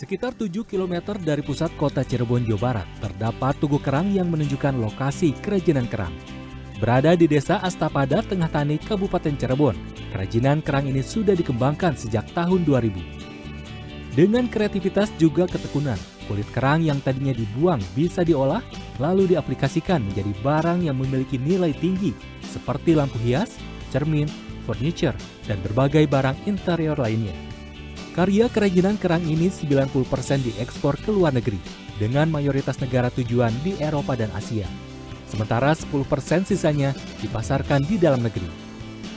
Sekitar 7 km dari pusat kota Cirebon, Jawa Barat, terdapat Tugu Kerang yang menunjukkan lokasi kerajinan kerang. Berada di desa Astapada, Tengah Tani, Kabupaten Cirebon, kerajinan kerang ini sudah dikembangkan sejak tahun 2000. Dengan kreativitas juga ketekunan, kulit kerang yang tadinya dibuang bisa diolah, lalu diaplikasikan menjadi barang yang memiliki nilai tinggi seperti lampu hias, cermin, furniture, dan berbagai barang interior lainnya. Karya kerajinan kerang ini 90% diekspor ke luar negeri, dengan mayoritas negara tujuan di Eropa dan Asia. Sementara 10% sisanya dipasarkan di dalam negeri.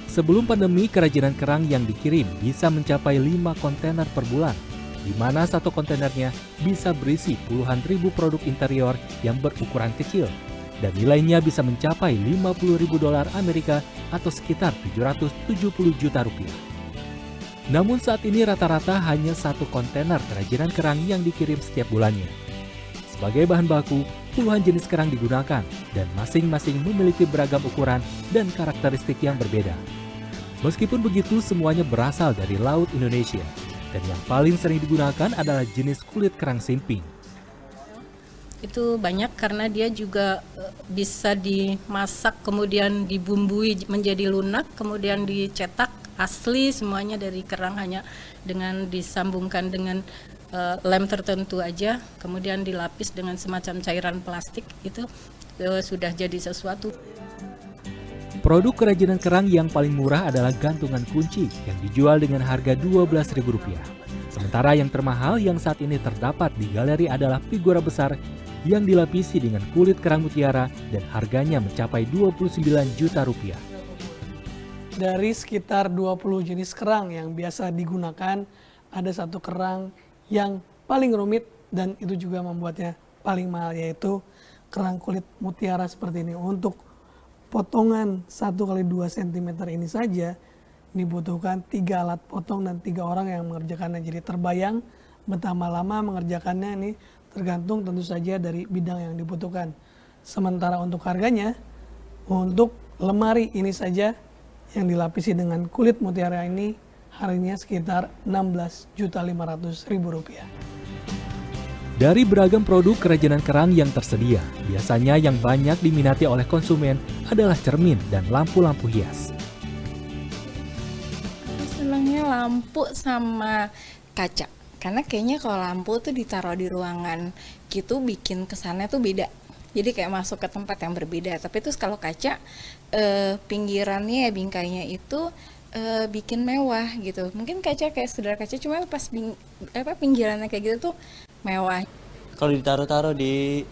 Sebelum pandemi, kerajinan kerang yang dikirim bisa mencapai 5 kontainer per bulan, di mana satu kontainernya bisa berisi puluhan ribu produk interior yang berukuran kecil, dan nilainya bisa mencapai 50 ribu dolar Amerika atau sekitar 770 juta rupiah. Namun saat ini rata-rata hanya satu kontainer kerajinan kerang yang dikirim setiap bulannya. Sebagai bahan baku, puluhan jenis kerang digunakan dan masing-masing memiliki beragam ukuran dan karakteristik yang berbeda. Meskipun begitu, semuanya berasal dari Laut Indonesia dan yang paling sering digunakan adalah jenis kulit kerang simping. Itu banyak karena dia juga eh, bisa dimasak kemudian dibumbui menjadi lunak, kemudian dicetak asli semuanya dari kerang hanya dengan disambungkan dengan uh, lem tertentu aja. Kemudian dilapis dengan semacam cairan plastik itu uh, sudah jadi sesuatu. Produk kerajinan kerang yang paling murah adalah gantungan kunci yang dijual dengan harga Rp12.000. Sementara yang termahal yang saat ini terdapat di galeri adalah figura besar yang dilapisi dengan kulit kerang mutiara dan harganya mencapai 29 juta rupiah dari sekitar 20 jenis kerang yang biasa digunakan, ada satu kerang yang paling rumit dan itu juga membuatnya paling mahal yaitu kerang kulit mutiara seperti ini. Untuk potongan 1 kali 2 cm ini saja dibutuhkan tiga alat potong dan tiga orang yang mengerjakannya. Jadi terbayang betapa lama mengerjakannya ini tergantung tentu saja dari bidang yang dibutuhkan. Sementara untuk harganya, untuk lemari ini saja yang dilapisi dengan kulit mutiara ini harganya sekitar 16.500.000 rupiah. Dari beragam produk kerajinan kerang yang tersedia, biasanya yang banyak diminati oleh konsumen adalah cermin dan lampu-lampu hias. Senangnya lampu sama kaca. Karena kayaknya kalau lampu tuh ditaruh di ruangan gitu bikin kesannya tuh beda jadi kayak masuk ke tempat yang berbeda tapi terus kalau kaca eh, pinggirannya ya bingkainya itu eh, bikin mewah gitu. Mungkin kaca kayak sederhana kaca cuma pas bing, apa pinggirannya kayak gitu tuh mewah. Kalau ditaruh-taruh di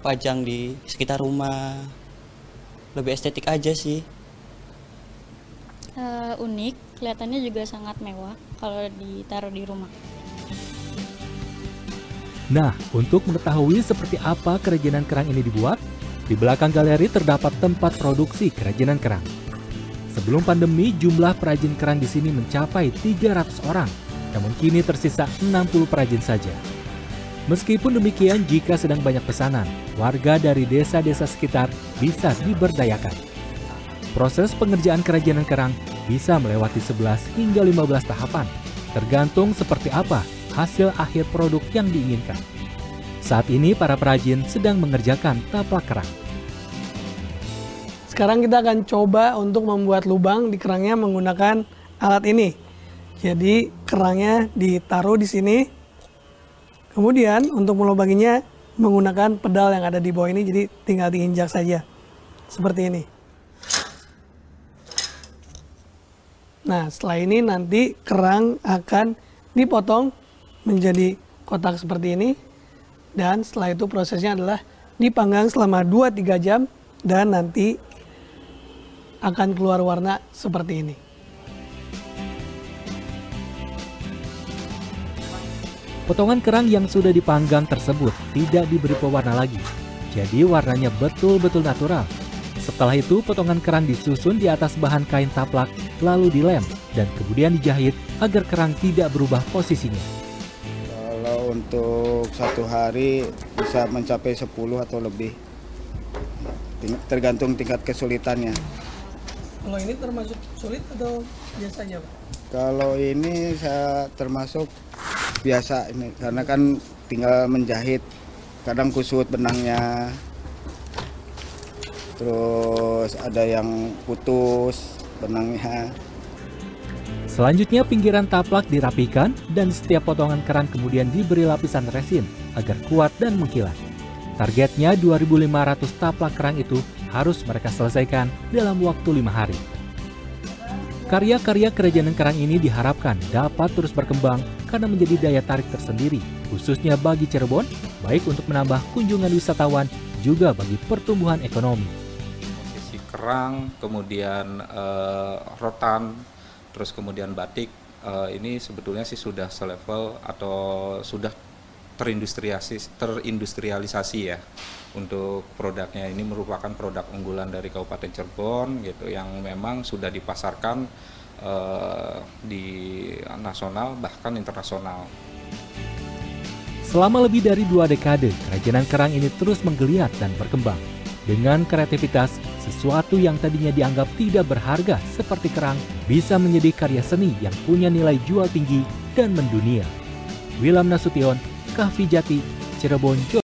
pajang di sekitar rumah lebih estetik aja sih. Uh, unik kelihatannya juga sangat mewah kalau ditaruh di rumah. Nah, untuk mengetahui seperti apa kerajinan kerang ini dibuat, di belakang galeri terdapat tempat produksi kerajinan kerang. Sebelum pandemi, jumlah perajin kerang di sini mencapai 300 orang, namun kini tersisa 60 perajin saja. Meskipun demikian, jika sedang banyak pesanan, warga dari desa-desa sekitar bisa diberdayakan. Proses pengerjaan kerajinan kerang bisa melewati 11 hingga 15 tahapan, tergantung seperti apa hasil akhir produk yang diinginkan. Saat ini para perajin sedang mengerjakan taplak kerang. Sekarang kita akan coba untuk membuat lubang di kerangnya menggunakan alat ini. Jadi kerangnya ditaruh di sini. Kemudian untuk melubanginya menggunakan pedal yang ada di bawah ini jadi tinggal diinjak saja. Seperti ini. Nah, setelah ini nanti kerang akan dipotong menjadi kotak seperti ini dan setelah itu prosesnya adalah dipanggang selama 2-3 jam dan nanti akan keluar warna seperti ini. Potongan kerang yang sudah dipanggang tersebut tidak diberi pewarna lagi, jadi warnanya betul-betul natural. Setelah itu, potongan kerang disusun di atas bahan kain taplak, lalu dilem, dan kemudian dijahit agar kerang tidak berubah posisinya untuk satu hari bisa mencapai 10 atau lebih. Tergantung tingkat kesulitannya. Kalau ini termasuk sulit atau biasa aja Pak? kalau ini saya termasuk biasa ini karena kan tinggal menjahit kadang kusut benangnya. Terus ada yang putus benangnya Selanjutnya pinggiran taplak dirapikan dan setiap potongan kerang kemudian diberi lapisan resin agar kuat dan mengkilat. Targetnya 2.500 taplak kerang itu harus mereka selesaikan dalam waktu lima hari. Karya-karya kerajinan kerang ini diharapkan dapat terus berkembang karena menjadi daya tarik tersendiri, khususnya bagi Cirebon, baik untuk menambah kunjungan wisatawan juga bagi pertumbuhan ekonomi. Posisi kerang, kemudian eh, rotan, terus kemudian batik eh, ini sebetulnya sih sudah selevel atau sudah terindustrialisasi terindustrialisasi ya untuk produknya ini merupakan produk unggulan dari Kabupaten Cirebon gitu yang memang sudah dipasarkan eh, di nasional bahkan internasional. Selama lebih dari dua dekade, kerajinan kerang ini terus menggeliat dan berkembang. Dengan kreativitas, sesuatu yang tadinya dianggap tidak berharga seperti kerang bisa menjadi karya seni yang punya nilai jual tinggi dan mendunia. Wilam Nasution, Kahvi Jati, Cirebon, Jawa